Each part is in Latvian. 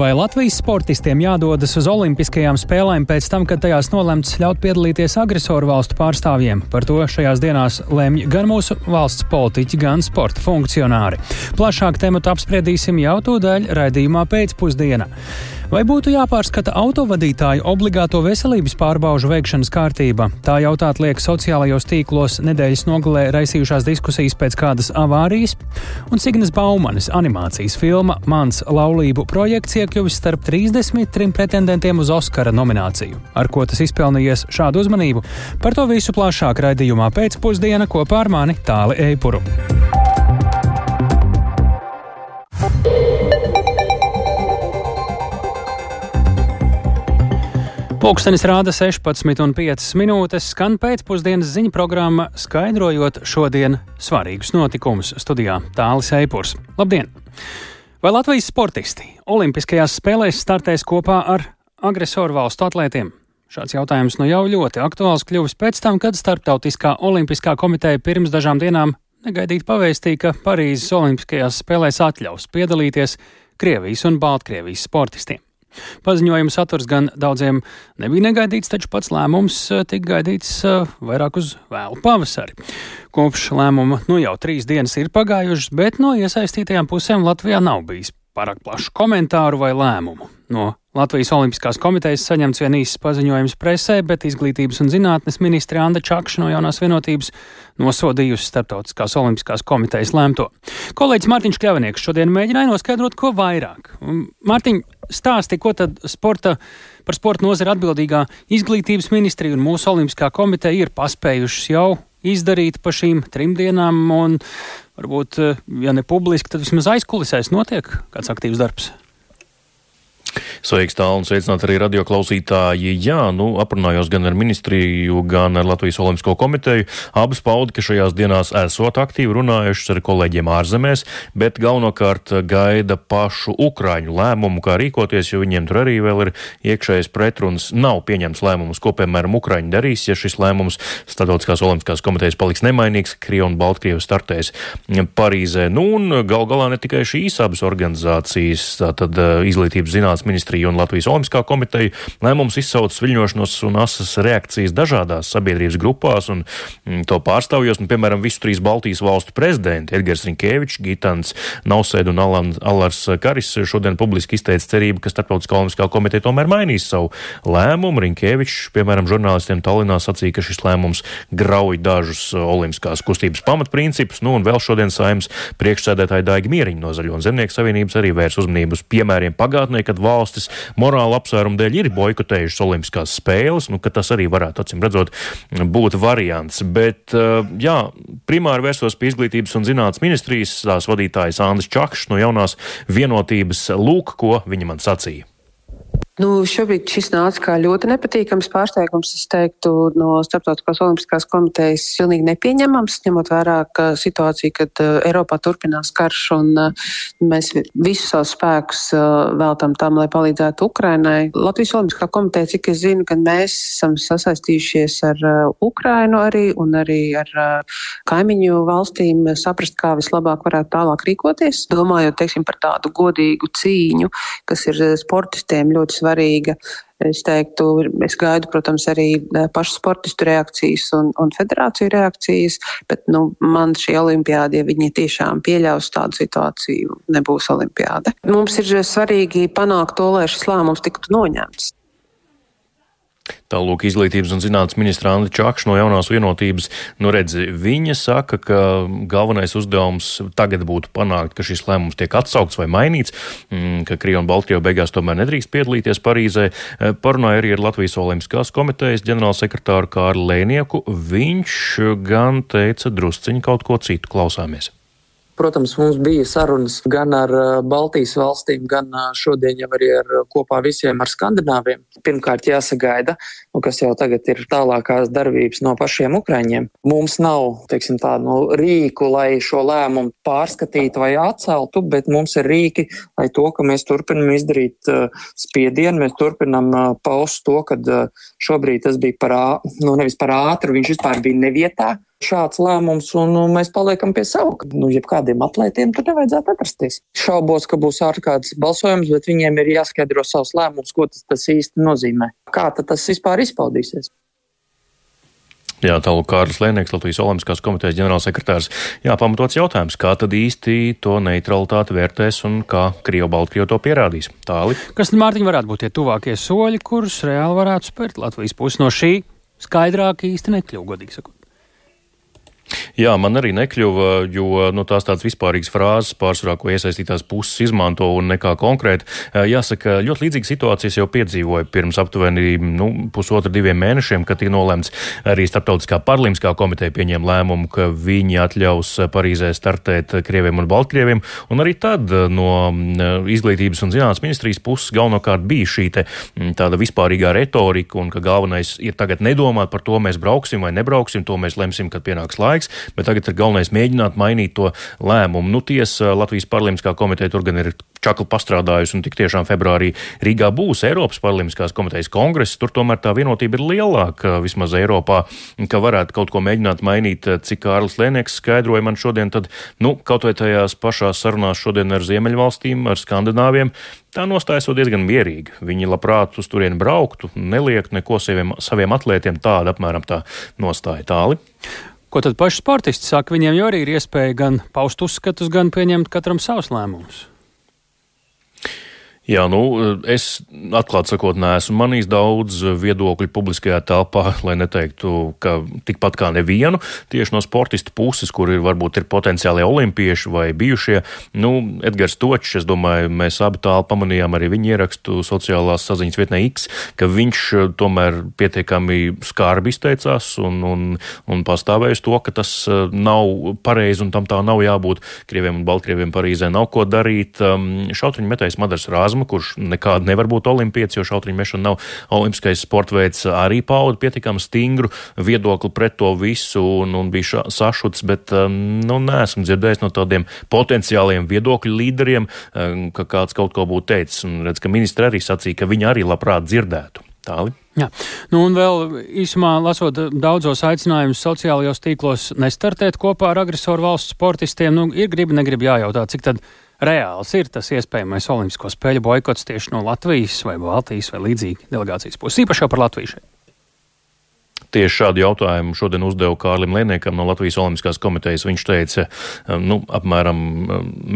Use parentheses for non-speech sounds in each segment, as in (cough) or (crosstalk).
Vai Latvijas sportistiem jādodas uz Olimpiskajām spēlēm pēc tam, kad tajās nolemts ļaut piedalīties agresoru valstu pārstāvjiem? Par to šajās dienās lemj gan mūsu valsts politiķi, gan sporta funkcionāri. Plašāk tematu apspriedīsim jau tūdaļ raidījumā pēcpusdienā. Vai būtu jāpārskata autovadītāju obligāto veselības pārbaužu veikšanas kārtība? Tā jautāt liek sociālajos tīklos nedēļas nogalē raisījušās diskusijas pēc kādas avārijas, un Signas Baumanis animācijas filma Mans laulību projekts iekļuvis starp 33 pretendentiem uz Oskara nomināciju. Ar ko tas izpelnījies šādu uzmanību? Par to visu plašāk raidījumā pēcpusdiena kopā ar mani Tāli Eipuru. Pūkstens rāda 16,5 minūtes, skan pēcpusdienas ziņu programma, skaidrojot šodien svarīgus notikumus studijā Tālis Eipurs. Labdien! Vai Latvijas sportisti Olimpiskajās spēlēs startēs kopā ar agresoru valstu atlētiem? Šāds jautājums nu jau ļoti aktuāls kļuvis pēc tam, kad Startautiskā olimpiskā komiteja pirms dažām dienām negaidīti pavēstīja, ka Parīzes Olimpiskajās spēlēs atļaus piedalīties Krievijas un Baltkrievijas sportistiem. Paziņojuma saturs gan daudziem nebija negaidīts, taču pats lēmums eh, tika gaidīts eh, vairāk uz vēlu pavasari. Kopš lēmuma nu jau trīs dienas ir pagājušas, bet no iesaistītajām pusēm Latvijā nav bijis pārāk plašu komentāru vai lēmumu. No Latvijas Olimpiskās komitejas saņemts vien īsts paziņojums presē, bet Izglītības un zinātnes ministre Anna Čakša no jaunās vienotības nosodījusi Startautiskās Olimpiskās komitejas lēmto. Kolēģis Mārtiņš Kļavinieks šodien mēģināja noskaidrot, ko vairāk. Mārtiņ, stāsti, ko tad sporta, par sporta nozari atbildīgā Izglītības ministrija un mūsu Olimpiskā komiteja ir paspējušas jau izdarīt pa šīm trim dienām, un varbūt, eh, ja ne publiski, tad vismaz aizkulisēs notiek kāds aktīvs darbs. Sveiks, tālu un sveicināt arī radioklausītāji. Jā, nu, aprunājos gan ar ministriju, gan ar Latvijas Olimpisko komiteju. Abas pauda, ka šajās dienās esot aktīvi runājušas ar kolēģiem ārzemēs, bet galvenokārt gaida pašu Ukraiņu lēmumu, kā rīkoties, jo viņiem tur arī vēl ir iekšējais pretruns. Nav pieņemts lēmums, ko, piemēram, Ukraiņi darīs, ja šis lēmums Startautiskās Olimpiskās komitejas paliks nemainīgs, Krievija un Baltkrievija startēs Parīzē. Nu, un gal galā ne tikai šīs abas organizācijas, tātad izglītības zinātnes ministrija un Latvijas Olimpiskā komiteja lēmums izsauc viļņošanos un asas reakcijas dažādās sabiedrības grupās un mm, to pārstāvjos, un, piemēram, visu trīs Baltijas valstu prezidenti Edgars Rinkēvičs, Gitans Nausēd un Alan, Alars Karis šodien publiski izteica cerību, ka Starptautiskā Olimpiskā komiteja tomēr mainīs savu lēmumu. Rinkēvičs, piemēram, žurnālistiem Tallinā sacīja, ka šis lēmums grauj dažus olimpiskās kustības pamatprincipus, nu un vēl šodien saimnes priekšsēdētāja Daiga Mieriņa no Zaļo un Zemnieku savienības arī vērs uzmanību uz piemēriem pagātnē, kad valstis morāla apsvērumu dēļ ir boikotējušas Olimpiskās spēles, nu, ka tas arī varētu, acīm redzot, būt variants. Bet, uh, jā, primāri vērsos pie izglītības un zinātnes ministrijas tās vadītājas Andris Čakšs no jaunās vienotības lūk, ko viņa man sacīja. Nu, šobrīd šis nāca kā ļoti nepatīkams pārsteigums. Es teiktu, no Starptautiskās olimpiskās komitejas pilnīgi nepieņemams, ņemot vērā situāciju, kad uh, Eiropā turpinās karš un uh, mēs visus savus spēkus uh, veltam tam, lai palīdzētu Ukrainai. Latvijas olimpiskā komiteja, cik es zinu, kad mēs esam sasaistījušies ar Ukrainu arī un arī ar kaimiņu valstīm, saprast, kā vislabāk varētu tālāk rīkoties, domājot, teiksim, par tādu godīgu cīņu, kas ir sportistiem ļoti svarīga svarīga. Es teiktu, es gaidu, protams, arī eh, pašu sportistu reakcijas un, un federāciju reakcijas, bet nu, man šī olimpiāda, ja viņi tiešām pieļaus tādu situāciju, nebūs olimpiāda. Mums ir svarīgi panākt to, lai šis lēmums tiktu noņemts. Tālūk, izglītības un zinātnes ministra Anna Čakša no jaunās vienotības, nu redz, viņa saka, ka galvenais uzdevums tagad būtu panākt, ka šis lēmums tiek atsaukts vai mainīts, mm, ka Krievija un Baltkrievija beigās tomēr nedrīkst piedalīties Parīzē. E, parunāja arī ar Latvijas Olimpiskās komitejas ģenerālsekretāru Kārlu Lēnieku. Viņš gan teica drusciņi kaut ko citu klausāmies. Protams, mums bija sarunas gan ar uh, Baltijas valstīm, gan uh, šodien jau arī ar uh, kopā visiem ar Skandināviem. Pirmkārt, jāsagaida, nu, kas jau tagad ir tālākās darbības no pašiem Ukraiņiem. Mums nav, teiksim, tādu nu, rīku, lai šo lēmumu pārskatītu vai atceltu, bet mums ir rīki, lai to, ka mēs turpinam izdarīt spiedienu, mēs turpinam paust to, ka šobrīd tas bija par, nu, nevis par ātru, viņš vispār bija nevietā šāds lēmums, un nu, mēs paliekam pie sava. Nu, jebkādiem atlētiem tur nevajadzētu atrasties. Šaubos, ka būs ārkārtas balsojums, bet viņiem ir jāskaidro savs lēmums, ko tas, tas īsti nozīmē. Kā tas vispār izpaudīsies? Jā, tālāk Kārlis Lēnieks, Latvijas Olimpiskās komitejas ģenerālsekretārs. Jā, pamatots jautājums, kā tad īsti to neutralitāti vērtēs un kā Krievu Baltkrievu to pierādīs? Tāli. Kas, Mārtiņ, varētu būt tie tuvākie soļi, kurus reāli varētu spērt Latvijas pusi no šī? Skaidrāk īsti nekļuva, godīgi sakot. Jā, man arī nekļuva, jo nu, tās tādas vispārīgas frāzes pārsvarā, ko iesaistītās puses izmanto un nekā konkrēti. Jāsaka, ļoti līdzīgas situācijas jau piedzīvoja pirms aptuveni nu, pusotra diviem mēnešiem, kad tika nolēmts arī Startautiskā parlimskā komiteja pieņēma lēmumu, ka viņi atļaus Parīzē startēt Krieviem un Baltkrieviem. Un arī tad no izglītības un zinātnes ministrijas puses galvenokārt bija šī te, tāda vispārīgā retorika un ka galvenais ir tagad nedomāt par to, mēs brauksim vai nebrauksim, to mēs lemsim, kad pienāks laiks bet tagad ir galvenais mēģināt mainīt to lēmumu. Nu, tiesa, Latvijas Parlimskā komiteja tur gan ir čakli pastrādājusi, un tik tiešām februārī Rīgā būs Eiropas Parlimskās komitejas kongress. Tur tomēr tā vienotība ir lielāka, vismaz Eiropā, ka varētu kaut ko mēģināt mainīt, cik Kārlis Lēnieks skaidroja man šodien, tad, nu, kaut vai tajās pašās sarunās šodien ar Ziemeļvalstīm, ar Skandināviem, tā nostājas diezgan mierīgi. Viņi labprāt uz turieni brauktu, neliekt neko saviem, saviem atlētiem, tāda apmēram tā nostāja tāli. Ko tad paši sportisti saka? Viņiem jau arī ir iespēja gan paust uzskatus, gan pieņemt katram savus lēmumus. Jā, nu, es atklāti sakot, neesmu manījis daudz viedokļu publiskajā telpā, lai neteiktu, ka tikpat kā nevienu tieši no sportistu puses, kur ir varbūt ir potenciāli olimpieši vai bijušie. Nu, Edgars Točs, es domāju, mēs abi tālu pamanījām arī viņa ierakstu sociālās saziņas vietnē X, ka viņš eh, tomēr pietiekami skarbi izteicās un, un, un pastāvēja uz to, ka tas eh, nav pareizi un tam tā nav jābūt. Krieviem un Baltkrieviem Parīzē nav ko darīt. Um, Šautriņu metējs Madars Rāzma Zāma, kurš nekādi nevar būt olimpietis, jo šautriņu mešana nav olimpiskais sporta veids, arī pauda pietiekami stingru viedokli pret to visu un, un bija sašuts, bet um, nu, neesmu dzirdējis no tādiem potenciāliem viedokļu līderiem, um, ka kāds kaut ko būtu teicis. Un redz, ka ministri arī sacīja, ka viņi arī labprāt dzirdētu. Tāli. Jā. Nu, un vēl īsumā lasot daudzos aicinājumus sociālajos tīklos nestartēt kopā ar agresoru valsts sportistiem, nu, ir gribi, negribi jājautā, cik tad reāls ir tas iespējamais Olimpisko spēļu boikots tieši no Latvijas vai Baltijas vai līdzīgi delegācijas puses, īpaši jau par Latviju šeit. Tieši šādu jautājumu šodien uzdevu Kārlim Lēniekam no Latvijas Olimpiskās komitejas. Viņš teica, nu, apmēram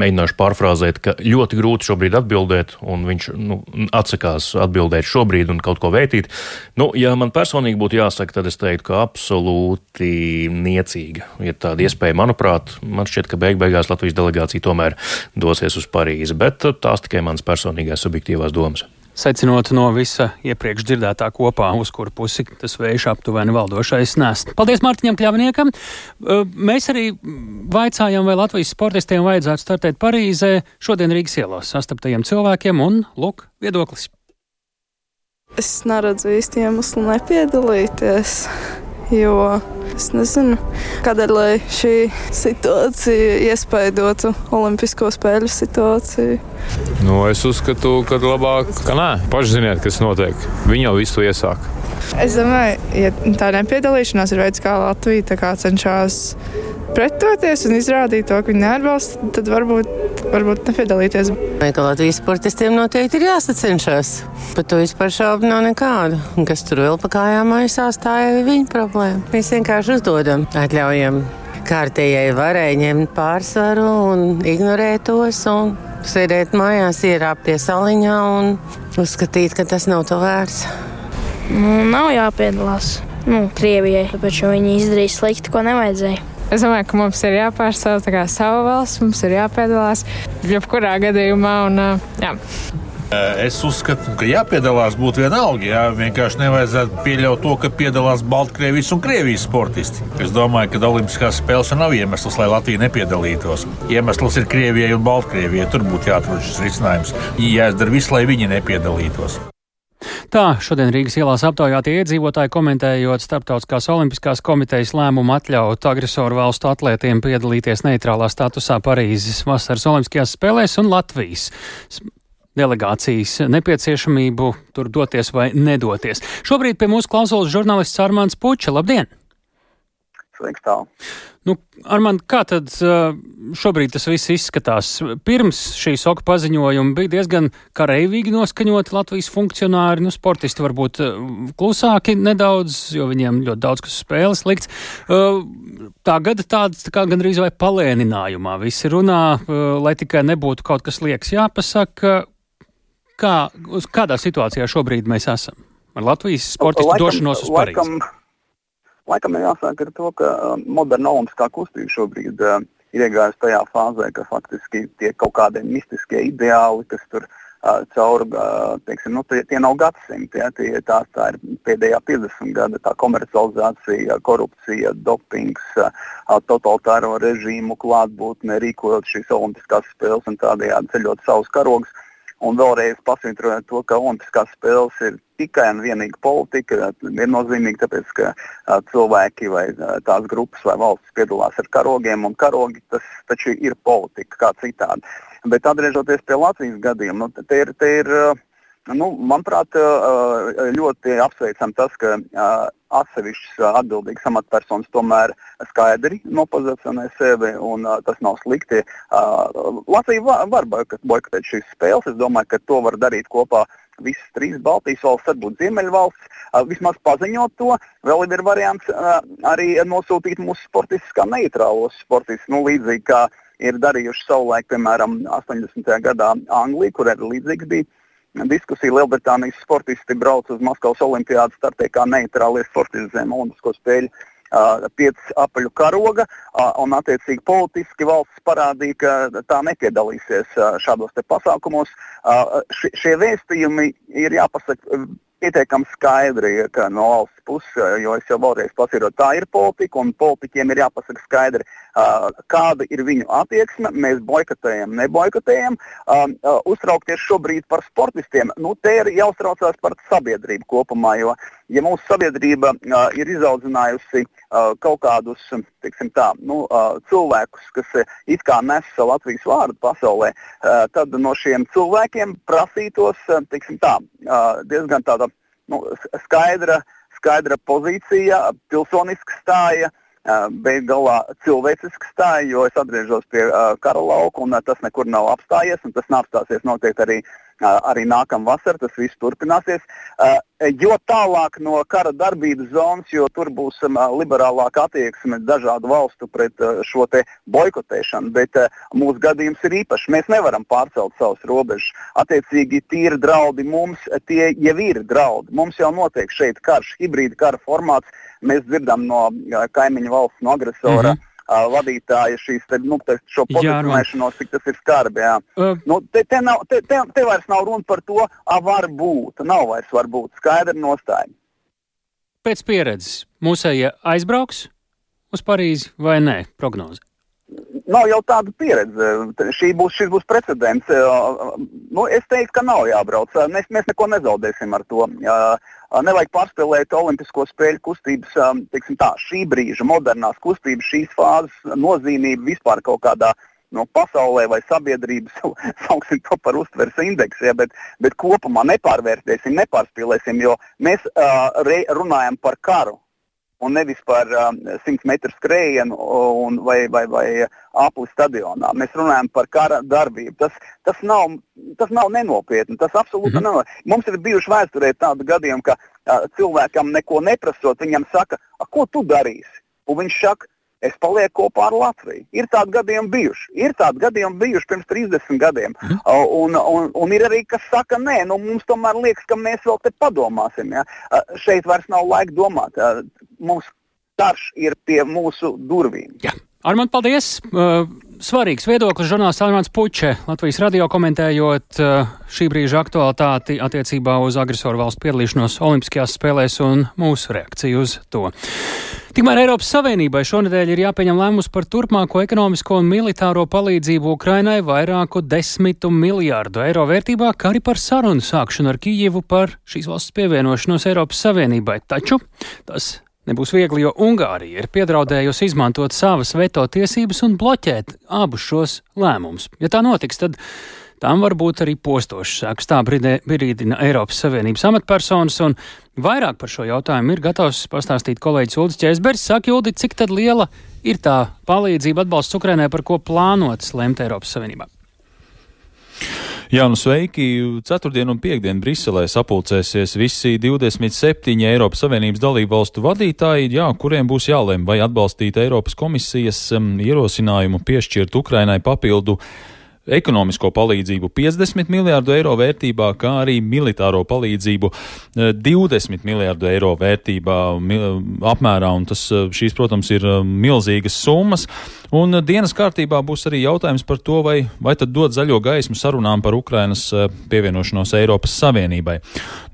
mēģināšu pārfrāzēt, ka ļoti grūti šobrīd atbildēt, un viņš nu, atsakās atbildēt šobrīd un kaut ko vētīt. Nu, ja man personīgi būtu jāsaka, tad es teiktu, ka absolūti niecīga ir tāda iespēja. Manuprāt, man šķiet, ka beig beigās Latvijas delegācija tomēr dosies uz Parīzi, bet tās tikai manas personīgās subjektīvās domas. Secinot no visa iepriekš dzirdētā kopā, uz kuru pusi tas vējš aptuveni valdošais nes. Paldies Mārtiņam Kļavniekam. Mēs arī vaicājām, vai Latvijas sportistiem vajadzētu startēt Parīzē šodien Rīgas ielās sastaptajiem cilvēkiem, un lūk, viedoklis. Es neredzu īsti iemeslu nepiedalīties, jo Es nezinu, kādēļ šī situācija iespaidotu Olimpisko spēļu situāciju. Nu, es uzskatu, ka labāk, ka nē, paši ziniet, kas notiek. Viņi jau visu iesāk. Es domāju, ja tā nepiedalīšanās ir veids, kā Latvija kā cenšas pretoties un izrādīt to, ka viņi neatbalsta, tad varbūt, varbūt nepiedalīties. Latvijas sportistiem noteikti ir jāsacenšas. Par to vispār šaubu nav nekādu. Kas tur vēl pa kājām aizsās, tā ir viņa problēma. Mēs vienkārši uzdodam, atļaujam kārtējai varai ņemt pārsvaru un ignorēt tos. Un Sēdēt mājās, ierāpties saliņā un uzskatīt, ka tas nav to vērts. Nu, nav jāpiedalās nu, Krievijai, tāpēc viņi izdarīja slikti, ko nevajadzēja. Es domāju, ka mums ir jāpārstāv savu valsts, mums ir jāpiedalās jebkurā gadījumā. Un, jā. Es uzskatu, ka jāpiedalās būtu vienalga. Jā. Vienkārši nevajadzētu pieļaut to, ka piedalās Baltkrievijas un Krievijas sportisti. Es domāju, ka Olimpiskās spēles nav iemesls, lai Latvija nepiedalītos. Iemesls ir Krievijai un Baltkrievijai. Tur būtu jāatrod šis risinājums. Jāizdara viss, lai viņi nepiedalītos. Tā šodien Rīgas ielās aptaujātie iedzīvotāji komentējot Startautiskās olimpiskās komitejas lēmumu atļaut agresoru valstu atlētiem piedalīties neitrālā statusā Parīzes vasaras olimpiskajās spēlēs un Latvijas delegācijas nepieciešamību tur doties vai nedoties. Šobrīd pie mūsu klausulas žurnālists Armāns Puča. Labdien! Sveiks, tālu. Nu, Armand, kā tad šobrīd tas viss izskatās? Pirms šī soka paziņojuma bija diezgan kareivīgi noskaņoti Latvijas funkcionāri, nu, sportisti varbūt klusāki nedaudz, jo viņiem ļoti daudz kas spēles likts. Tagad tāds tā kā gandrīz vai palēninājumā visi runā, lai tikai nebūtu kaut kas liekas jāpasaka. Kā, kādā situācijā šobrīd mēs esam? Ar Latvijas sportistu laikam, došanos uz Parīzi. Laikam Laikam ir jāsāk ar to, ka uh, moderna olimpiskā kustība šobrīd uh, ir iegājusi tajā fāzē, ka faktiski tie kaut kādi mistiskie ideāli, kas tur uh, caur, uh, teiksim, nu, tie, tie nav gadsimti, ja, tie, tās, tā ir pēdējā 50 gada tā komercializācija, korupcija, dopings, uh, totalitāro režīmu klātbūtne, rīkojot šīs olimpiskās spēles un tādējādi ceļot savus karogus. Un vēlreiz pasvītrojot to, ka Olimpiskās spēles ir tikai un vienīgi politika. Ir nozīmīgi, tāpēc, ka a, cilvēki vai a, tās grupas vai valstis piedalās ar karogiem, un karogi tas taču ir politika, kā citādi. Bet atgriežoties pie Latvijas gadījuma, nu, te ir, te ir Nu, manuprāt, ļoti apsveicam tas, ka atsevišķas atbildīgas amatpersonas tomēr skaidri nopozicionē sevi, un tas nav slikti. Latvija var, var boikotēt šīs spēles. Es domāju, ka to var darīt kopā visas trīs Baltijas valsts, varbūt Ziemeļvalsts, vismaz paziņot to. Vēl ir variants arī nosūtīt mūsu sportistus kā neitrālos sportistus, nu, līdzīgi kā ir darījuši savulaik, piemēram, 80. gadā Anglija, kur arī līdzīgs bija diskusija. Lielbritānijas sportisti brauc uz Maskavas olimpiādu startē kā neitrālie sportisti zem Olimpisko spēļu. Uh, pieci apaļu karoga, uh, un attiecīgi politiski valsts parādīja, ka tā nepiedalīsies uh, šādos pasākumos. Šie vēstījumi ir jāpasaka pietiekami skaidri no valsts puses, jo es jau vēlreiz pasīroju, tā ir politika, un politiķiem ir jāpasaka skaidri, uh, kāda ir viņu attieksme. Mēs boikotējam, neboikotējam. Uh, uh, uztraukties šobrīd par sportistiem, nu, te ir jāuztraucās par sabiedrību kopumā, jo, ja mūsu sabiedrība uh, ir izaudzinājusi uh, kaut kādus tā, nu, uh, cilvēkus, kas uh, it kā nes Latvijas vārdu pasaulē, uh, tad no šiem cilvēkiem prasītos uh, tā, uh, diezgan tāda nu, skaidra, skaidra pozīcija, pilsoniska stāja. Beig galā cilvēciska stāja, jo es atgriežos pie uh, kara lauka, un uh, tas nekur nav apstājies, un tas nav apstāsies noteikti arī arī nākamā vasarā tas viss turpināsies. Jo tālāk no kara darbības zonas, jo tur būs liberālāka attieksme dažādu valstu pret šo boikotēšanu. Bet mūsu gadījums ir īpašs. Mēs nevaram pārcelt savus robežas. Attiecīgi, tīri draudi mums, tie jau ir draudi. Mums jau notiek šeit karš, hibrīda kara formāts. Mēs dzirdam no kaimiņu valsts, no agresora. Mm -hmm vadītāja šīs te, nu, te, šo pozicionēšanos, cik tas ir skarbi. Jā. Uh, nu, te, te, nav, te, te, te vairs nav runa par to, a, var būt, nav vairs var būt, skaidra nostāja. Pēc pieredzes mūsējie aizbrauks uz Parīzi vai nē, prognoze? Nav jau tāda pieredze. Šī būs, šis būs precedents. Nu, es teiktu, ka nav jābrauc. Mēs, mēs neko nezaudēsim ar to. Nevajag pārspēlēt Olimpisko spēļu kustības, tā, šī brīža modernās kustības, šīs fāzes nozīmību vispār kaut kādā no pasaulē vai sabiedrības, (laughs) sauksim to par uztveres indeksu, ja, bet, bet kopumā nepārvērtēsim, nepārspīlēsim, jo mēs uh, re, runājam par karu un nevis par um, 100 metru skrējienu un, vai, vai, vai apli stadionā. Mēs runājam par kara darbību. Tas, tas, nav, tas nav nenopietni. Tas absolūti -hmm. nav. Mums ir bijuši vēsturē tādi gadījumi, ka uh, cilvēkam neko neprasot, viņam saka, ko tu darīsi? Un viņš saka, es palieku kopā ar Latviju. Ir tādi gadījumi bijuši. Ir tādi gadījumi bijuši pirms 30 gadiem. Mm. Un, un, un ir arī, kas saka, nē, nu, mums tomēr liekas, ka mēs vēl te padomāsim. Ja? Šeit vairs nav laika domāt. Mums karš ir pie mūsu durvīm. Jā. Armand, paldies! Svarīgs viedoklis žurnālists Almāns Puče, Latvijas radio komentējot šī brīža aktualitāti attiecībā uz agresoru valstu piedalīšanos Olimpiskajās spēlēs un mūsu reakciju uz to. Tikmēr Eiropas Savienībai šonadēļ ir jāpieņem lēmums par turpmāko ekonomisko un militāro palīdzību Ukrainai vairāku desmitu miljārdu eiro vērtībā, kā arī par sarunu sākšanu ar Kijivu par šīs valsts pievienošanos Eiropas Savienībai. Taču tas nebūs viegli, jo Ungārija ir piedraudējusi izmantot savas veto tiesības un bloķēt abus šos lēmumus. Ja tā notiks, tad tam var būt arī postošs sāks. Tā brīdina Eiropas Savienības amatpersonas, un vairāk par šo jautājumu ir gatavs pastāstīt kolēģis Uldis Čēsbergs. Saka, Uldi, cik tad liela ir tā palīdzība atbalsts Ukrainai, par ko plānots lemt Eiropas Savienībā? Jā, nu sveiki! Ceturtdien un piekdien Briselē sapulcēsies visi 27 Eiropas Savienības dalību valstu vadītāji, jā, kuriem būs jālem vai atbalstīt Eiropas komisijas um, ierosinājumu piešķirt Ukrainai papildu ekonomisko palīdzību 50 miljārdu eiro vērtībā, kā arī militāro palīdzību 20 eh, miljārdu eiro vērtībā apmērā, un tas eh, šīs, protams, ir eh, milzīgas summas. Un dienas kārtībā būs arī jautājums par to, vai, vai tad dot zaļo gaismu sarunām par Ukrainas pievienošanos Eiropas Savienībai.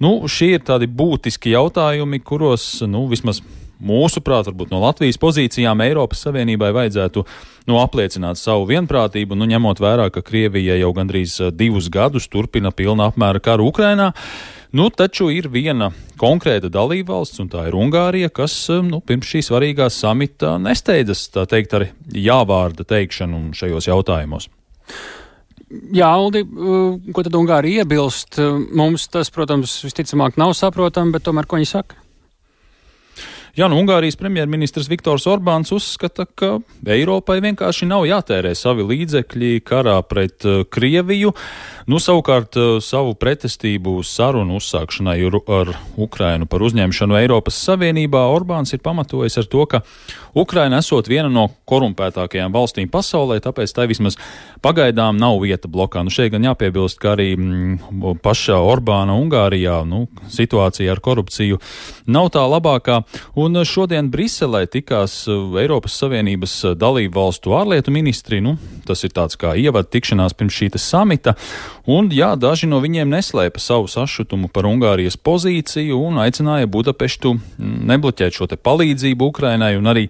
Nu, šie ir tādi būtiski jautājumi, kuros, nu, vismaz mūsuprāt, varbūt no Latvijas pozīcijām Eiropas Savienībai vajadzētu nu, apliecināt savu vienprātību, nu, ņemot vērā, ka Krievija jau gandrīz eh, divus gadus turpina pilna apmēra karu Ukrainā. Nu, taču ir viena konkrēta dalībvalsts, un tā ir Ungārija, kas eh, nu, pirms šī svarīgā samita nesteidzas, teikt, ar jāvārda teikšanu šajos jautājumos. Jā, Aldi, eh, ko tad Ungārija iebilst? Mums tas, protams, visticamāk nav saprotami, bet tomēr ko viņi saka? Jā, nu, Ungārijas premjerministrs Viktors Orbāns uzskata, ka Eiropai vienkārši nav jātērē savi līdzekļi karā pret uh, Krieviju. Nu, savukārt uh, savu pretestību sarunu uzsākšanai ar Ukrainu par uzņemšanu Eiropas Savienībā Orbāns ir pamatojis ar to, ka Ukraina esot viena no korumpētākajām valstīm pasaulē, tāpēc tai vismaz pagaidām nav vieta blokā. Nu, šeit gan jāpiebilst, ka arī mm, pašā Orbāna Ungārijā nu, situācija ar korupciju nav tā labākā. Un šodien Briselē tikās uh, Eiropas Savienības uh, dalību valstu ārlietu ministri. Nu, tas ir tāds kā ievada tikšanās pirms šī samita. Un, jā, daži no viņiem neslēpa savu sašutumu par Ungārijas pozīciju un aicināja Budapeštu mm, nebloķēt šo palīdzību Ukrainai un arī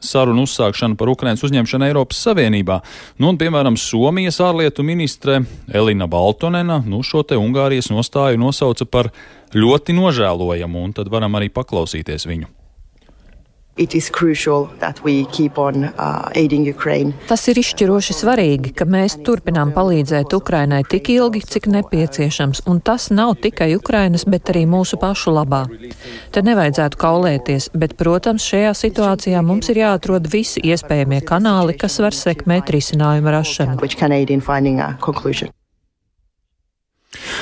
sarunu uzsākšanu par Ukrainas uzņemšanu Eiropas Savienībā. Nu, un, piemēram, Somijas ārlietu ministre Elina Baltonena nu, šo te Ungārijas nostāju nosauca par ļoti nožēlojamu, un tad varam arī paklausīties viņu. On, uh, Tas ir izšķiroši svarīgi, ka mēs turpinām palīdzēt Ukrainai tik ilgi, cik nepieciešams, un tas nav tikai Ukrainas, bet arī mūsu pašu labā. Te nevajadzētu kaulēties, bet, protams, šajā situācijā mums ir jāatrod visi iespējamie kanāli, kas var sekmēt risinājumu rašanu.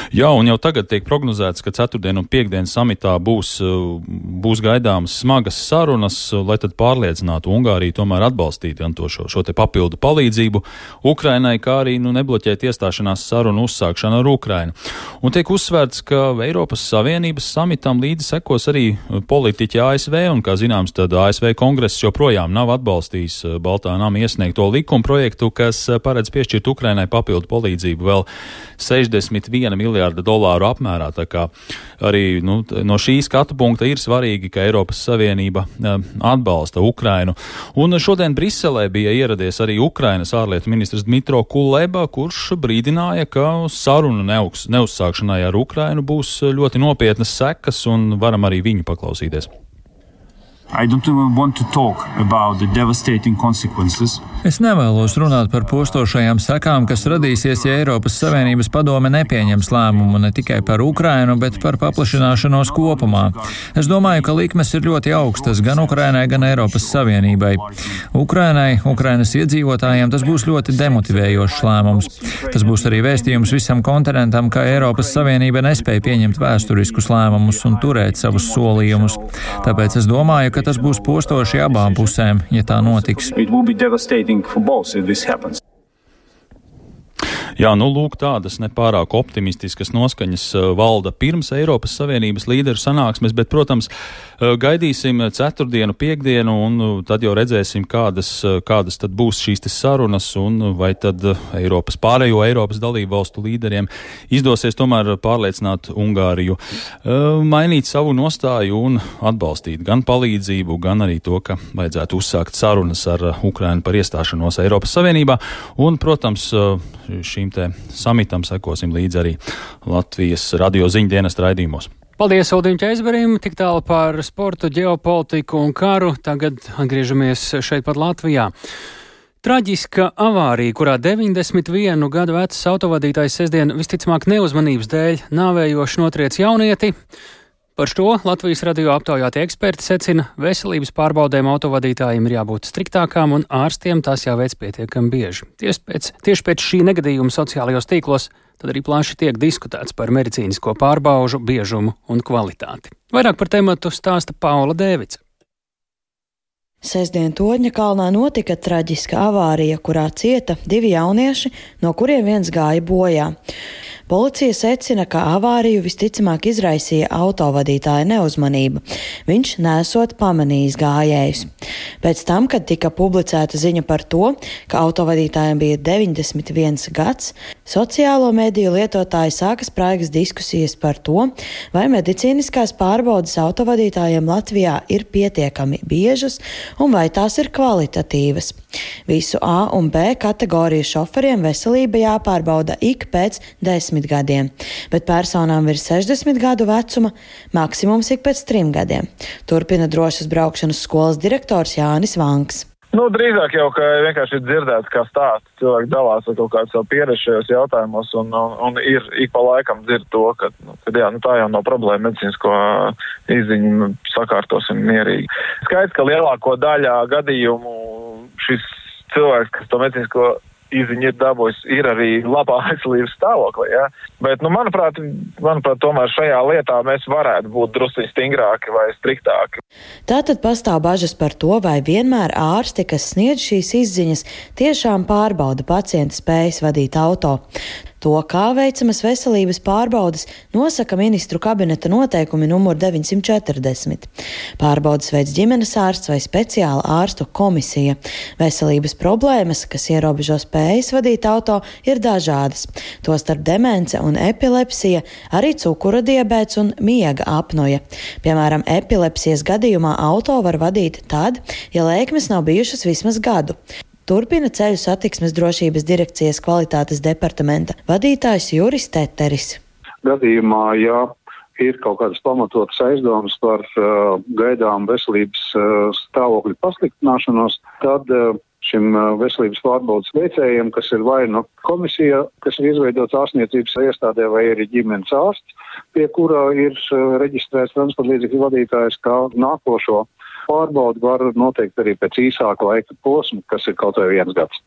Jā, un jau tagad tiek prognozēts, ka ceturtdien un piekdien samitā būs, uh, būs gaidāmas smagas sarunas, uh, lai tad pārliecinātu Ungāriju tomēr atbalstīt gan to šo, šo te papildu palīdzību Ukrainai, kā arī nu, nebloķēt iestāšanās sarunu uzsākšanu ar Ukrainu. Un tiek uzsvērts, ka Eiropas Savienības samitam līdzi sekos arī politiķi ASV, un, kā zināms, tad ASV kongress joprojām nav atbalstījis Baltā nama iesniegto likuma projektu, kas paredz piešķirt Ukrainai papildu palīdzību vēl 61 miljārda dolāru apmērā. Tā kā arī nu, no šī skatu punkta ir svarīgi, ka Eiropas Savienība uh, atbalsta Ukrainu. Un šodien Briselē bija ieradies arī Ukrainas ārlietu ministrs Dmitro Kuleba, kurš brīdināja, ka sarunu neuz, neuzsākšanai ar Ukrainu būs ļoti nopietnas sekas un varam arī viņu paklausīties. Es nevēlos runāt par postošajām sekām, kas radīsies, ja Eiropas Savienības padome nepieņems lēmumu ne tikai par Ukrainu, bet par paplašināšanos kopumā. Es domāju, ka likmes ir ļoti augstas gan Ukrainai, gan Eiropas Savienībai. Ukrainai, Ukrainas iedzīvotājiem tas būs ļoti demotivējošs lēmums. Tas būs arī vēstījums visam kontinentam, ka Eiropas Savienība nespēja pieņemt vēsturiskus lēmumus un turēt savus solījumus. Tāpēc es domāju, ka tas būs postoši abām pusēm, ja tā notiks. Jā, nu lūk, tādas nepārāk optimistiskas noskaņas uh, valda pirms Eiropas Savienības līderu sanāksmes, bet, protams, uh, gaidīsim ceturtdienu, piekdienu, un uh, tad jau redzēsim, kādas, kādas tad būs šīs sarunas, un vai tad Eiropas pārējo Eiropas dalību valstu līderiem izdosies tomēr pārliecināt Ungāriju, mainīt savu nostāju un atbalstīt gan palīdzību, gan arī to, ka vajadzētu uzsākt sarunas ar Ukrainu par iestāšanos Eiropas Savienībā, un, protams, šīm šīm samitam sekosim līdzi arī Latvijas radio ziņdienas raidījumos. Paldies Uldim Čeizberim, tik tālu par sportu, ģeopolitiku un karu. Tagad atgriežamies šeit pat Latvijā. Traģiska avārija, kurā 91 gadu vecs autovadītājs sestdien visticamāk neuzmanības dēļ nāvējoši notriec jaunieti. Par šo Latvijas radio aptaujātie eksperti secina, veselības pārbaudēm autovadītājiem ir jābūt striktākām un ārstiem tās jāveic pietiekami bieži. Tieši pēc, tieši pēc šī negadījuma sociālajos tīklos tad arī plaši tiek diskutēts par medicīnisko pārbaužu biežumu un kvalitāti. Vairāk par tematu stāsta Paula Dēvica. Sestdien Toņa kalnā notika traģiska avārija, kurā cieta divi jaunieši, no kuriem viens gāja bojā. Policija secina, ka avāriju visticamāk izraisīja autovadītāja neuzmanība. Viņš nesot pamanījis gājējus. Pēc tam, kad tika publicēta ziņa par to, ka autovadītājiem bija 91 gads, sociālo mediju lietotāji sāka spraigas diskusijas par to, vai medicīniskās pārbaudas autovadītājiem Latvijā ir pietiekami biežas un vai tās ir kvalitatīvas. Visu A un B kategoriju šoferiem veselība jāpārbauda ik pēc desmit gadiem, bet personām virs 60 gadu vecuma maksimums ik pēc trim gadiem. Turpina drošas braukšanas skolas direktors Jānis Vanks. Nu, drīzāk jau, ka vienkārši ir dzirdēts, kā stāsts. Cilvēki dalās ar kaut kādu savu pieredzi šajos jautājumos un, un, un ir ik pa laikam dzird to, ka, nu, ka jā, nu, tā jau nav problēma medicīnisko izziņu sakārtosim mierīgi. Skaidrs, ka lielāko daļā gadījumu šis cilvēks, kas to medicīnisko izziņa ir dabūjis, ir arī labā veselības stāvoklī. Ja? Bet, nu, manuprāt, manuprāt, tomēr šajā lietā mēs varētu būt druskuļi stingrāki vai striktāki. Tātad pastāv bažas par to, vai vienmēr ārsti, kas sniedz šīs izziņas, tiešām pārbauda pacienta spējas vadīt auto. To, kā veicamas veselības pārbaudas, nosaka ministru kabineta noteikumi numur 940. Pārbaudas veids ģimenes ārsts vai speciāla ārstu komisija. Veselības problēmas, kas ierobežo spējas vadīt auto, ir dažādas. Tostarp demence un epilepsija, arī cukura diabēts un miega apnoja. Piemēram, epilepsijas gadījumā auto var vadīt tad, ja lēkmes nav bijušas vismaz gadu. Turpina ceļu satiksmes drošības direkcijas kvalitātes departamenta vadītājs Juris Teteris. Gadījumā, ja ir kaut kādas pamatotas aizdomas par uh, gaidām veselības uh, stāvokļa pasliktināšanos, tad uh, šim veselības pārbaudas veicējiem, kas ir vai nu komisija, kas ir izveidota ārstniecības iestādē, vai arī ģimenes ārsts, pie kura ir reģistrēts transporta līdzekļu vadītājs kā nākošo pārbaudu var noteikt arī pēc īsāka laika posma, kas ir kaut vai viens gads.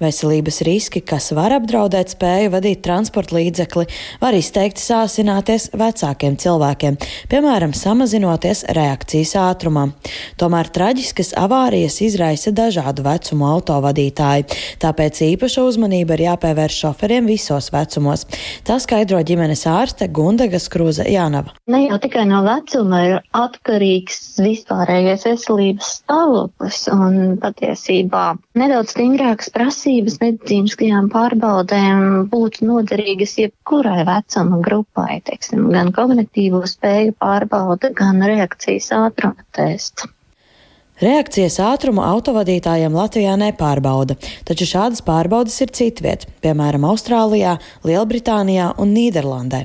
Veselības riski, kas var apdraudēt spēju vadīt transporta līdzekli, var izteikti sāsināties vecākiem cilvēkiem, piemēram, samazinoties reakcijas ātrumā. Tomēr traģiskas avārijas izraisa dažādu vecumu autovadītāji, tāpēc īpaša uzmanība ir jāpievērš šoferiem visos vecumos. Tā skaidro ģimenes ārste Gundega Skruza Jānava. Ne jau tikai no vecuma ir atkarīgs vispārējais veselības stāvoklis un patiesībā nedaudz stingrāks prasības medicīniskajām pārbaudēm būtu noderīgas jebkurai vecuma grupai, teiksim, gan kognitīvo spēju pārbauda, gan reakcijas ātruma tests. Reakcijas ātrumu autovadītājiem Latvijā nepārbauda, taču šādas pārbaudas ir citviet, piemēram, Austrālijā, Lielbritānijā un Nīderlandē.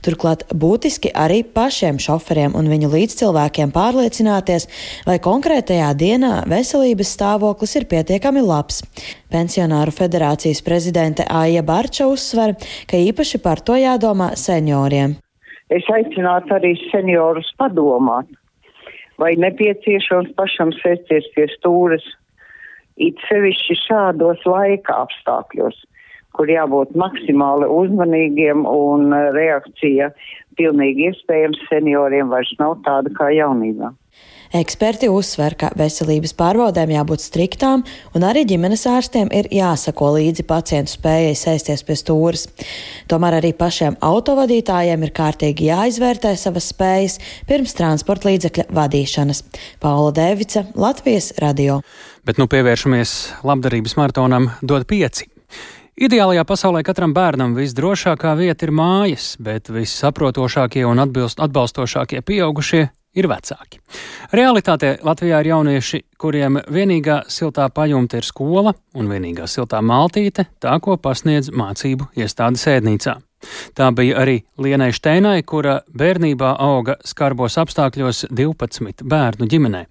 Turklāt būtiski arī pašiem šoferiem un viņu līdzcilvēkiem pārliecināties, vai konkrētajā dienā veselības stāvoklis ir pietiekami labs. Pensionāru federācijas prezidente Aija Barča uzsver, ka īpaši par to jādomā senioriem. Es aicinātu arī seniorus padomāt vai nepieciešams pašam pie stūres, it sevišķi šādos laika apstākļos, kur jābūt maksimāli uzmanīgiem un reakcija pilnīgi iespējams senioriem vairs nav tāda kā jaunībā. Eksperti uzsver, ka veselības pārbaudēm jābūt striktām, un arī ģimenes ārstiem ir jāsako līdzi pacientu spējai sēsties pie stūres. Tomēr arī pašiem autovadītājiem ir kārtīgi jāizvērtē savas spējas pirms transporta līdzekļa vadīšanas. Paula Devica, Latvijas radio. Bet nu pievēršamies labdarības maratonam dod pieci. Ideālajā pasaulē katram bērnam visdrošākā vieta ir mājas, bet vissaprotošākie un atbilst, atbalstošākie pieaugušie ir vecāki. Realitātē Latvijā ir jaunieši, kuriem vienīgā siltā pajumte ir skola un vienīgā siltā maltīte - tā, ko pasniedz mācību iestādes ēdnīcā. Tā bija arī Lienai Steinai, kura bērnībā auga skarbos apstākļos 12 bērnu ģimenē.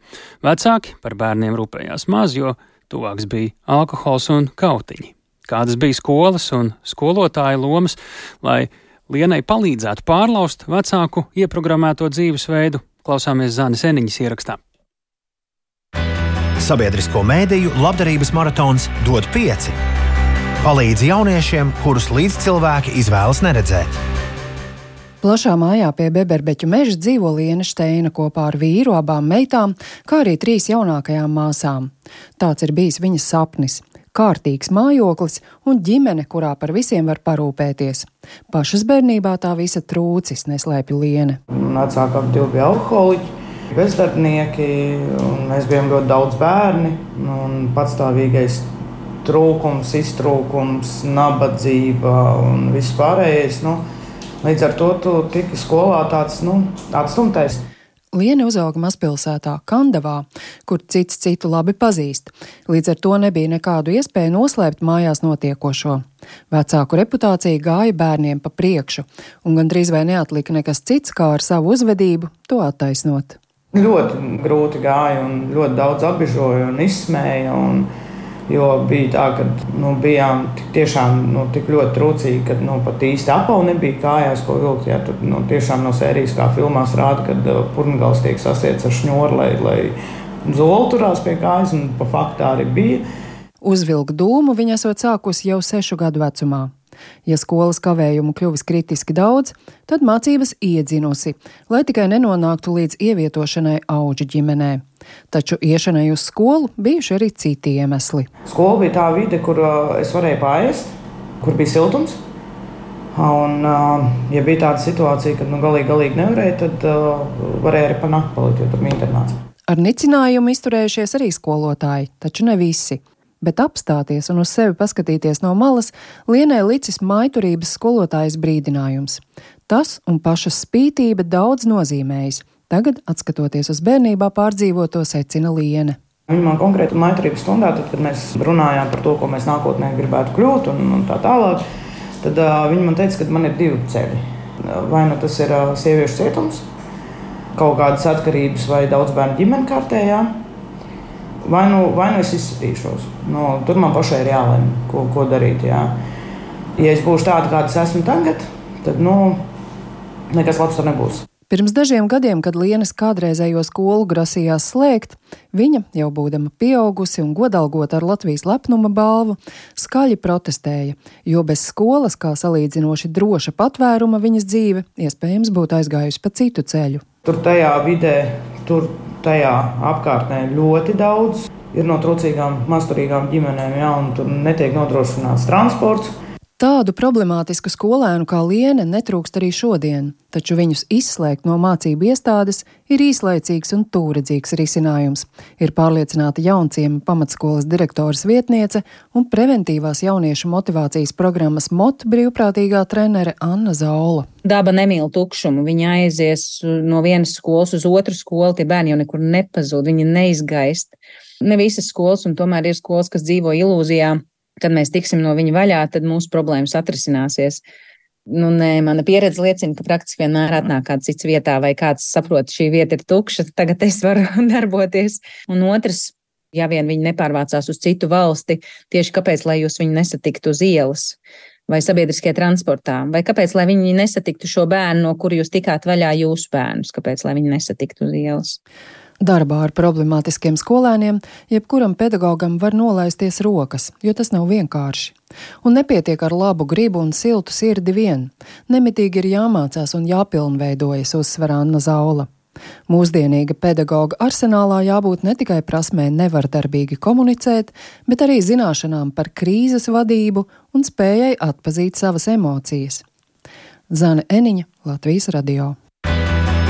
Vecāki par bērniem rūpējās maz, jo tuvāks bija alkohols un kautiņi. Kādas bija skolas un skolotāja lomas, lai Lienai palīdzētu pārlaust vecāku ieprogrammēto dzīvesveidu, klausāmies Zānes Eniņas ierakstā. Sabiedrisko mēdīju labdarības maratons dod pieci. Palīdz jauniešiem, kurus līdzcilvēki izvēlas neredzēt. Plašā mājā pie Beberbeķu meža dzīvo Liena Steina kopā ar vīru, abām meitām, kā arī trīs jaunākajām māsām. Tāds ir bijis viņas sapnis kārtīgs mājoklis un ģimene, kurā par visiem var parūpēties. Pašas bērnībā tā visa trūcis neslēpj liene. Vecākām divi bija alkoholiķi. Bezdarbnieki, un mēs bijām ļoti daudz bērni. Patstāvīgais trūkums, iztrūkums, nabadzība un viss pārējais. Nu, līdz ar to tu tiki skolā tāds nu, atstumtais. Liene uzauga mazpilsētā Kandavā, kur cits citu labi pazīst. Līdz ar to nebija nekādu iespēju noslēpt mājās notiekošo. Vecāku reputācija gāja bērniem pa priekšu, un gandrīz vai neatlika nekas cits, kā ar savu uzvedību to attaisnot. Ļoti grūti gāja, un ļoti daudz apbežoja un izsmēja. Un Jo bija tā, ka nu, bijām tiešām nu, tik ļoti trūcīgi, ka nu, pat īsti apavu nebija kājās, ko vilkt. Ja, tur nu, tiešām no sērijas, kā filmās rāda, kad uh, purnagals tiek sasiets ar šņoru, lai, lai zoli turās pie kājas, un pa faktā arī bija. Uzvilkt dūmu viņa esot sākusi jau sešu gadu vecumā. Ja skolas kavējumu kļuvis kritiski daudz, tad mācības iedzinusi, lai tikai nenonāktu līdz ievietošanai auģu ģimenē. Taču iešanai uz skolu bijuši arī citi iemesli. Skola bija tā vide, kur es varēju pāriest, kur bija siltums. Un, ja bija tāda situācija, ka nu, galīgi, galīgi nevarēja, tad varēja arī panākt palikt, jo tur bija internāts. Ar nicinājumu izturējušies arī skolotāji, taču ne visi bet apstāties un uz sevi paskatīties no malas Lienai licis maiturības skolotājas brīdinājums. Tas un pašas spītība daudz nozīmējis. Tagad, skatoties uz bērnībā pārdzīvoto, secina Liene. Viņa man konkrēti maiturības stundā, tad, kad mēs runājām par to, ko mēs nākotnē gribētu kļūt un, un tā tālāk, tad uh, viņa man teica, ka man ir divi ceļi. Vai nu tas ir uh, sieviešu cietums, kaut kādas atkarības vai daudz bērnu ģimenes kārtējā, vai nu, vai nu es izskatīšos. Nu, tur man pašai ir jālemj, ko, ko darīt. Jā. Ja es būšu tāda, kāda es esmu tagad, tad nu, nekas labs tur nebūs. Pirms dažiem gadiem, kad Lienas kādreizējo skolu grasījās slēgt, viņa, jau būdama pieaugusi un godalgota ar Latvijas lepnuma balvu, skaļi protestēja, jo bez skolas, kā salīdzinoši droša patvēruma, viņas dzīve iespējams būtu aizgājusi pa citu ceļu. Tur tajā vidē, tur tajā apkārtnē ļoti daudz. Ir no trūcīgām, mazturīgām ģimenēm, ja, tur netiek nodrošināts transports. Tādu problemātisku skolēnu kā Liene netrūkst arī šodien, taču viņus izslēgt no mācību iestādes ir īslaicīgs un tūredzīgs risinājums, ir pārliecināta jaunciema pamatskolas direktoras vietniece un preventīvās jauniešu motivācijas programmas MOT brīvprātīgā trenere Anna Zaula. Daba nemīl tukšumu. Viņa aizies no vienas skolas uz otru skolu, tie bērni jau nekur nepazūd, viņi neizgaist. Ne visas skolas, un tomēr ir skolas, kas dzīvo ilūzijā kad mēs tiksim no viņa vaļā, tad mūsu problēmas atrisināsies. Nu, nē, mana pieredze liecina, ka praktiski vienmēr atnāk kāds cits vietā, vai kāds saprot, šī vieta ir tukša, tagad es varu (laughs) darboties. Un otrs, ja vien viņi nepārvācās uz citu valsti, tieši kāpēc, lai jūs viņu nesatiktu uz ielas vai sabiedriskajā transportā, vai kāpēc, lai viņi nesatiktu šo bērnu, no kura jūs tikāt vaļā jūsu bērnus, kāpēc, lai viņi nesatiktu uz ielas. Darbā ar problemātiskiem skolēniem jebkuram pedagogam var nolaisties rokas, jo tas nav vienkārši. Un nepietiek ar labu gribu un siltu sirdi vien. Nemitīgi ir jāmācās un jāpilnveidojas, uzsver Anna Zaula. Mūsdienīga pedagoga arsenālā jābūt ne tikai prasmē nevardarbīgi komunicēt, bet arī zināšanām par krīzes vadību un spējai atpazīt savas emocijas. Zana Eniņa, Latvijas radio.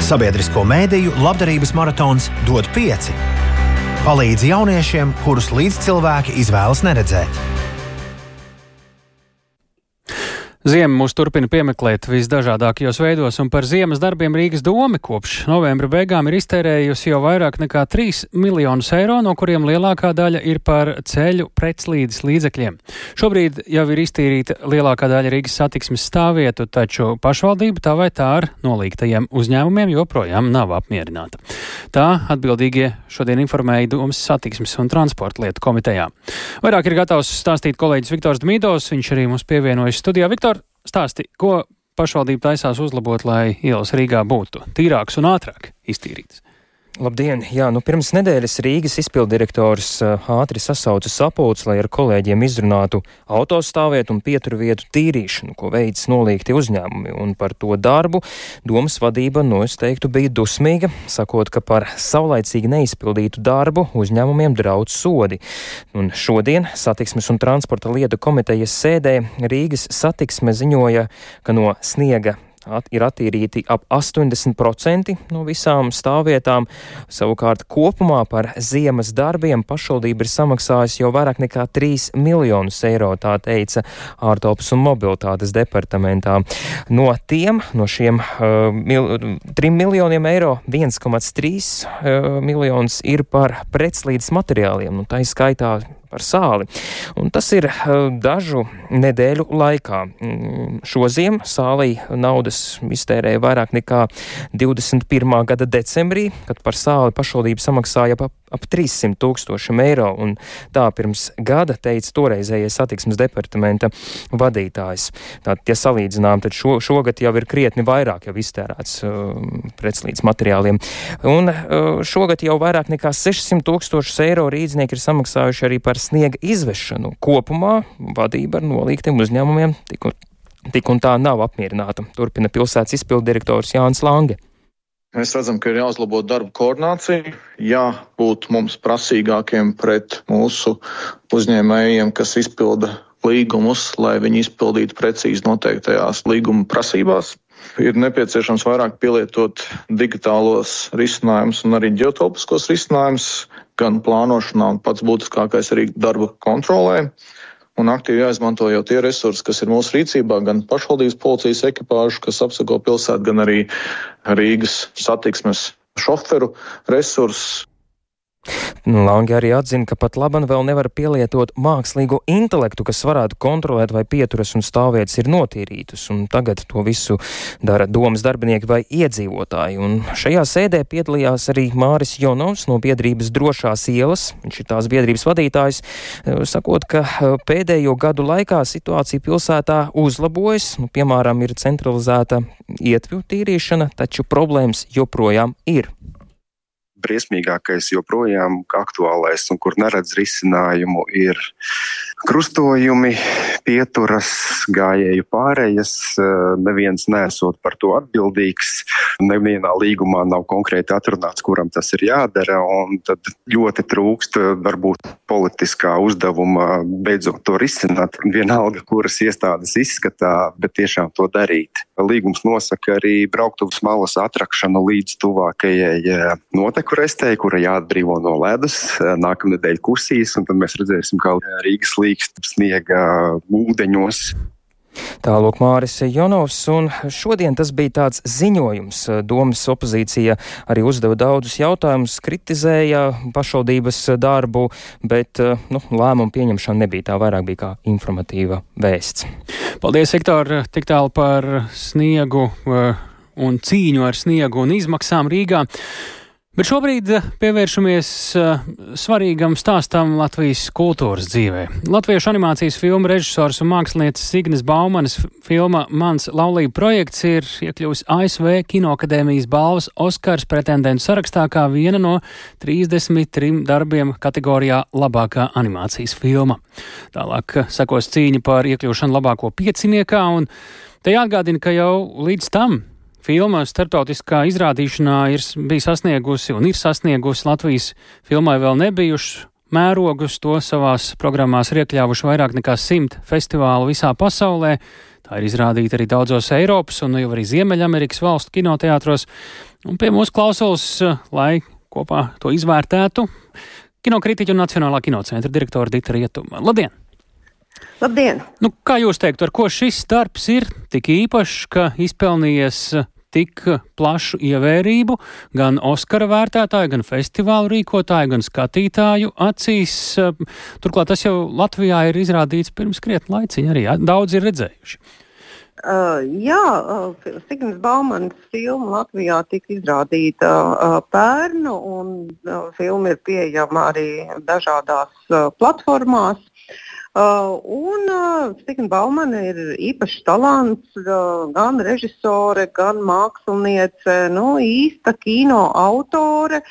Sabiedrisko mēdīju labdarības maratons dod pieci. Palīdz jauniešiem, kurus līdzcilvēki izvēlas neredzēt. Ziema mūs turpina piemeklēt visdažādākajos veidos, un par ziemas darbiem Rīgas doma kopš novembra beigām ir iztērējusi jau vairāk nekā 3 miljonus eiro, no kuriem lielākā daļa ir par ceļu pretslīdes līdzekļiem. Šobrīd jau ir iztīrīta lielākā daļa Rīgas satiksmes stāvvietu, taču pašvaldība tā vai tā ar nolīgtajiem uzņēmumiem joprojām nav apmierināta. Tā atbildīgie šodien informēja Domas satiksmes un transporta lietu komitejā. Vairāk ir gatavs stāstīt kolēģis Viktors Dmīdovs, viņš arī mums pievienojas studijā. Viktor, stāsti, ko pašvaldība taisās uzlabot, lai ielas Rīgā būtu tīrākas un ātrāk iztīrītas? Labdien! Jā, nu pirms nedēļas Rīgas izpildirektors ātri sasauca sapulci, lai ar kolēģiem izrunātu autostāvvietu un pieturvietu tīrīšanu, ko veids nolīgti uzņēmumi. Un par to darbu domas vadība, no es teiktu, bija dusmīga, sakot, ka par saulaicīgi neizpildītu darbu uzņēmumiem draudz sodi. Un šodien satiksmes un transporta lietu komitejas sēdē Rīgas satiksme ziņoja, ka no sniega at, ir attīrīti ap 80% no visām stāvvietām. Savukārt kopumā par ziemas darbiem pašvaldība ir samaksājusi jau vairāk nekā 3 miljonus eiro, tā teica ārtelpas un mobilitātes departamentā. No tiem, no šiem uh, mil, 3 miljoniem eiro, 1,3 uh, miljonus ir par pretslīdes materiāliem. Nu, tā ir skaitā par sāli. Un tas ir eh, dažu nedēļu laikā. Mm, šo ziemu sālī naudas iztērēja vairāk nekā 21. gada decembrī, kad par sāli pašvaldība samaksāja ap, ap 300 tūkstošiem eiro. Un tā pirms gada teica toreizējais satiksmes departamenta vadītājs. Tātad, ja salīdzinām, tad šo, šogad jau ir krietni vairāk jau iztērēts uh, pretslīdz materiāliem. Un uh, šogad jau vairāk nekā 600 tūkstošus eiro rīdznieki ir samaksājuši arī par sniega izvešanu. Kopumā vadība ar nolīgtiem uzņēmumiem tik un, tik un tā nav apmierināta, turpina pilsētas izpildirektors Jānis Lange. Mēs redzam, ka ir jāuzlabo darba koordinācija, jābūt mums prasīgākiem pret mūsu uzņēmējiem, kas izpilda līgumus, lai viņi izpildītu precīzi noteiktajās līguma prasībās. Ir nepieciešams vairāk pielietot digitālos risinājumus un arī ģeotelpiskos risinājumus, gan plānošanā, un pats būtiskākais arī darba kontrolē. Un aktīvi jāizmanto jau tie resursi, kas ir mūsu rīcībā, gan pašvaldības policijas ekipāžu, kas apsako pilsētu, gan arī Rīgas satiksmes šoferu resursus. Langi arī atzina, ka pat laban vēl nevar pielietot mākslīgo intelektu, kas varētu kontrolēt, vai pieturas un stāvvietas ir notīrītas, un tagad to visu dara domas darbinieki vai iedzīvotāji. Un šajā sēdē piedalījās arī Māris Jonovs no biedrības drošās ielas, viņš ir tās biedrības vadītājs, sakot, ka pēdējo gadu laikā situācija pilsētā uzlabojas, nu, piemēram, ir centralizēta ietvu tīrīšana, taču problēmas joprojām ir briesmīgākais joprojām aktuālais un kur neredz risinājumu ir krustojumi, pieturas, gājēju pārējas. Neviens nesot par to atbildīgs. Nevienā līgumā nav konkrēti atrunāts, kuram tas ir jādara. Tad ļoti trūkst varbūt politiskā uzdevuma beidzot to risināt. Vienalga, kuras iestādes izskatā, bet tiešām to darīt. Līgums nosaka arī brauktuves malas atrakšanu līdz tuvākajai noteku restei, kura jāatbrīvo no ledus. Nākamnedēļ kusīs, un tad mēs redzēsim, kā Rīgas līkst sniega ūdeņos. Tālāk Māris Jonovs, un šodien tas bija tāds ziņojums. Domas opozīcija arī uzdeva daudzus jautājumus, kritizēja pašvaldības darbu, bet nu, lēmumu pieņemšana nebija tā, vairāk bija kā informatīva vēsts. Paldies, Viktor, tik tālu par sniegu eh, un cīņu ar sniegu un izmaksām Rīgā. Bet šobrīd eh, pievēršamies uh, svarīgam stāstam Latvijas kultūras dzīvē. Latviešu animācijas filmu režisors un mākslinieces Signes Baumanas filma Mans laulība projekts ir iekļuvusi ASV Kinoakadēmijas balvas Oskars pretendentu sarakstā kā viena no 33 darbiem kategorijā labākā animācijas filma. Tālāk eh, sekos cīņa par iekļūšanu labāko pieciniekā, un te jāatgādina, ka jau līdz tam filma starptautiskā izrādīšanā ir bija sasniegusi un ir sasniegusi Latvijas filmai vēl nebijušas mērogus. To savās programmās ir iekļāvuši vairāk nekā simt festivālu visā pasaulē. Tā ir izrādīta arī daudzos Eiropas un jau arī Ziemeļamerikas valstu kinoteātros. Un pie mūsu klausulas, lai kopā to izvērtētu, kinokritiķa un Nacionālā kinocentra direktora Dita Rietuma. Labdien! Labdien! Nu, kā jūs teiktu, ar ko šis darbs ir tik īpašs, ka izpelnījies tik plašu ievērību gan Oskara vērtētāju, gan festivālu rīkotāju, gan skatītāju acīs. Turklāt tas jau Latvijā ir izrādīts pirms krietni laiciņa arī daudz ir redzējuši. Uh, jā, uh, Signas Baumanas filma Latvijā tika izrādīta uh, pērnu, un uh, filma ir pieejama arī dažādās uh, platformās. Uh, un uh, Stigna Baumana ir īpašs talants, uh, gan režisore, gan māksliniece, nu, īsta kino autore.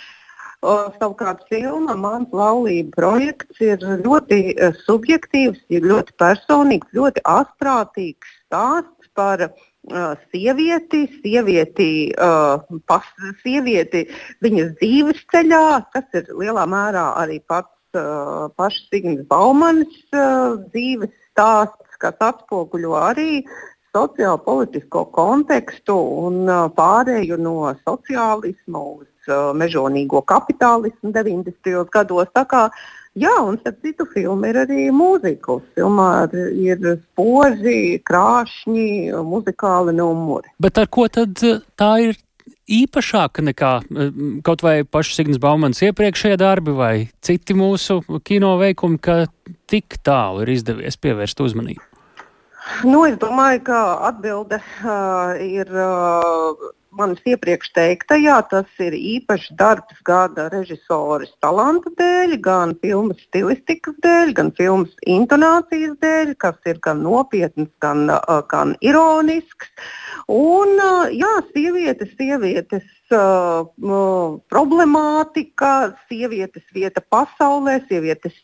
Savukārt filma Mans laulība projekts ir ļoti subjektīvs, ir ļoti personīgs, ļoti astrātīgs stāsts par uh, sievieti, sievieti, uh, pas, sievieti viņas dzīves ceļā, kas ir lielā mērā arī pats uh, pašas Signas Baumanas uh, dzīves stāsts, kas atspoguļo arī sociālo politisko kontekstu un uh, pārēju no sociālisma uz uh, mežonīgo kapitālismu 90. gados. Kā Jā, un starp citu, filma ir arī mūzika. Filmā ir spoži, krāšņi, muzikāli numuri. Bet ar ko tad tā ir īpašāka nekā eh, kaut vai pašas Signas Baumanas iepriekšējie darbi vai citi mūsu kino veikumi, ka tik tālu ir izdevies pievērst uzmanību? Nu, es domāju, ka atbilde uh, ir uh, manis iepriekš teiktajā. Tas ir īpašs darbs gan režisoras talanta dēļ, gan filmas stilistikas dēļ, gan filmas intonācijas dēļ, kas ir gan nopietns, gan, gan ironisks. Un, jā, sievietes, sievietes uh, problemātika, sievietes vieta pasaulē, sievietes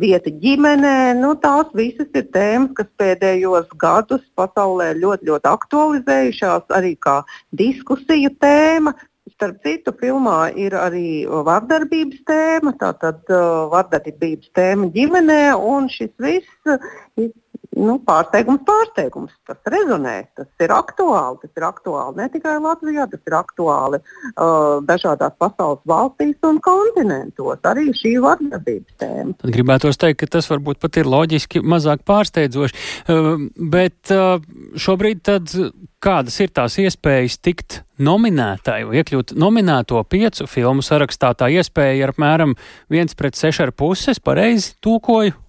vieta ģimenē. Nu, tās visas ir tēmas, kas pēdējos gadus pasaulē ļoti, ļoti aktualizējušās arī kā diskusiju tēma. Starp citu, filmā ir arī vardarbības tēma, tātad uh, vardarbības tēma ģimenē, un šis viss nu, pārsteigums, pārsteigums. Tas rezonē, tas ir aktuāli. Tas ir aktuāli ne tikai Latvijā, tas ir aktuāli uh, dažādās pasaules valstīs un kontinentos. Arī šī vardarbības tēma. Tad gribētos teikt, ka tas varbūt pat ir loģiski mazāk pārsteidzoši. Uh, bet uh, šobrīd tad kādas ir tās iespējas tikt nominētai vai iekļūt nominēto piecu filmu sarakstā? Tā iespēja ir apmēram viens pret seši ar puses, pareizi tūkoju.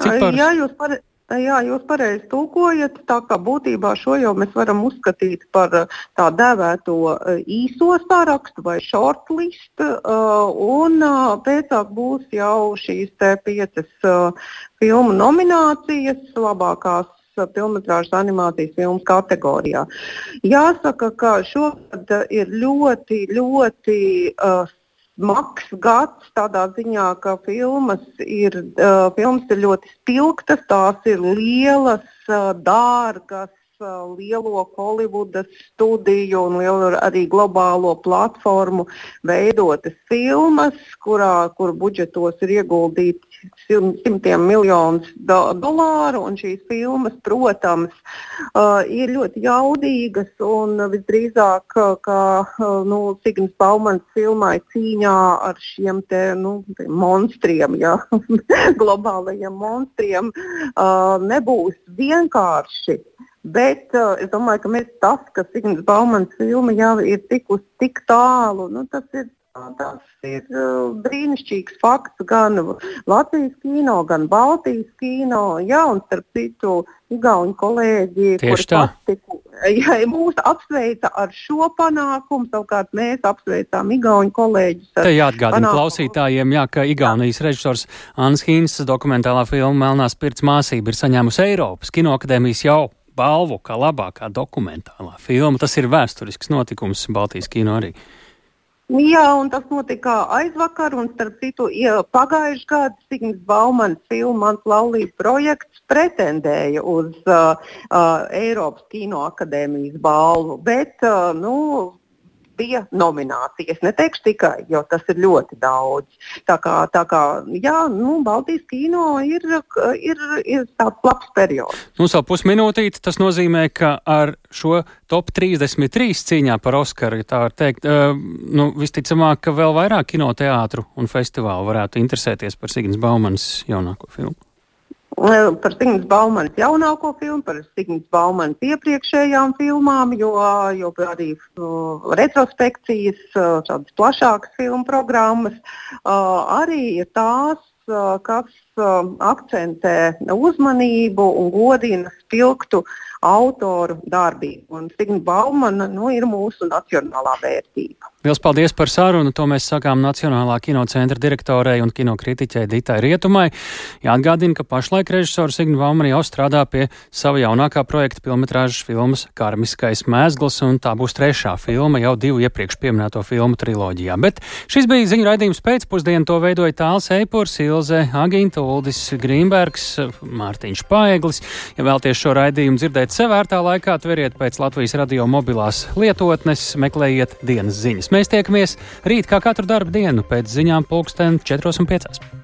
Ciparus? Jā, jūs pareizi. Jā, jūs pareizi tulkojat. Tā kā būtībā šo jau mēs varam uzskatīt par tā dēvēto īso sarakstu vai shortlist. Un pēc tam būs jau šīs piecas filmu nominācijas labākās filmas animācijas filmas kategorijā. Jāsaka, ka šogad ir ļoti, ļoti uh, smags gads tādā ziņā, ka filmas ir, uh, filmas ir ļoti spilgtas, tās ir lielas, uh, dārgas, lielo Holivudas studiju un lielu arī globālo platformu veidotas filmas, kurā, kur budžetos ir ieguldīti simtiem miljonus do, dolāru. Šīs filmas, protams, uh, ir ļoti jaudīgas un visdrīzāk, kā uh, nu, Signs Baumans filmai cīņā ar šiem te, nu, monstriem, ja, (laughs) globālajiem monstriem, uh, nebūs vienkārši. Bet uh, es domāju, ka mēs tas, ka Signs Baumans filma jau ir tikusi tik tālu, nu, tas ir, tas ir uh, brīnišķīgs fakts gan Latvijas kino, gan Baltijas kino. Jā, un starp citu, Igauni kolēģi, Tieši kuri pastiku, ja, mūs apsveica ar šo panākumu, savukārt mēs apsveicām Igauni kolēģus. Te jāatgādina klausītājiem, jā, ka Igaunijas režisors Anns Hīns dokumentālā filma Melnās pirts māsība ir saņēmusi Eiropas kinoakadēmijas jau balvu kā labākā dokumentālā filma. Tas ir vēsturisks notikums Baltijas kino arī. Jā, un tas notika aizvakar, un starp citu, ja pagājušajā gadā Signs Baumans filma Mans laulības projekts pretendēja uz uh, uh, Eiropas Kino akadēmijas balvu, bet, uh, nu, bija nominācijas. Neteikšu tikai, jo tas ir ļoti daudz. Tā kā, tā kā jā, nu, Baltijas kino ir, ir, ir tāds labs periods. Nu, savu pusminūtīti tas nozīmē, ka ar šo top 33 cīņā par Oskaru, tā var teikt, nu, visticamāk, ka vēl vairāk kinoteātru un festivālu varētu interesēties par Signas Baumanas jaunāko filmu. Par Signas Baumanas jaunāko filmu, par Signas Baumanas iepriekšējām filmām, jo, jo arī uh, retrospekcijas, uh, tādas plašākas filmu programmas uh, arī ir tās, uh, kas uh, akcentē uzmanību un godina spilgtu autoru darbību. Un Signa Baumana nu, ir mūsu nacionālā vērtība. Liels paldies par sarunu. To mēs sakām Nacionālā kinocentra direktorei un kinokritiķei Ditai Rietumai. Jāatgādina, ka pašlaik režisors Signa Vaumani jau strādā pie sava jaunākā projekta filmetrāžas filmas Karmiskais mēsgls, un tā būs trešā filma jau divu iepriekš pieminēto filmu triloģijā. Bet šis bija ziņu raidījums pēcpusdienu, to veidoja Tāls Eipurs, Ilze, Aginta, Uldis Grīmbergs, Mārtiņš Paeglis. Ja vēlties šo raidījumu dzirdēt sevērtā laikā, tveriet pēc Latvijas radio mobilās lietotnes, meklējiet dienas ziņas. Mēs tiekamies rīt kā katru darbu dienu pēc ziņām pulksten 4 un 5.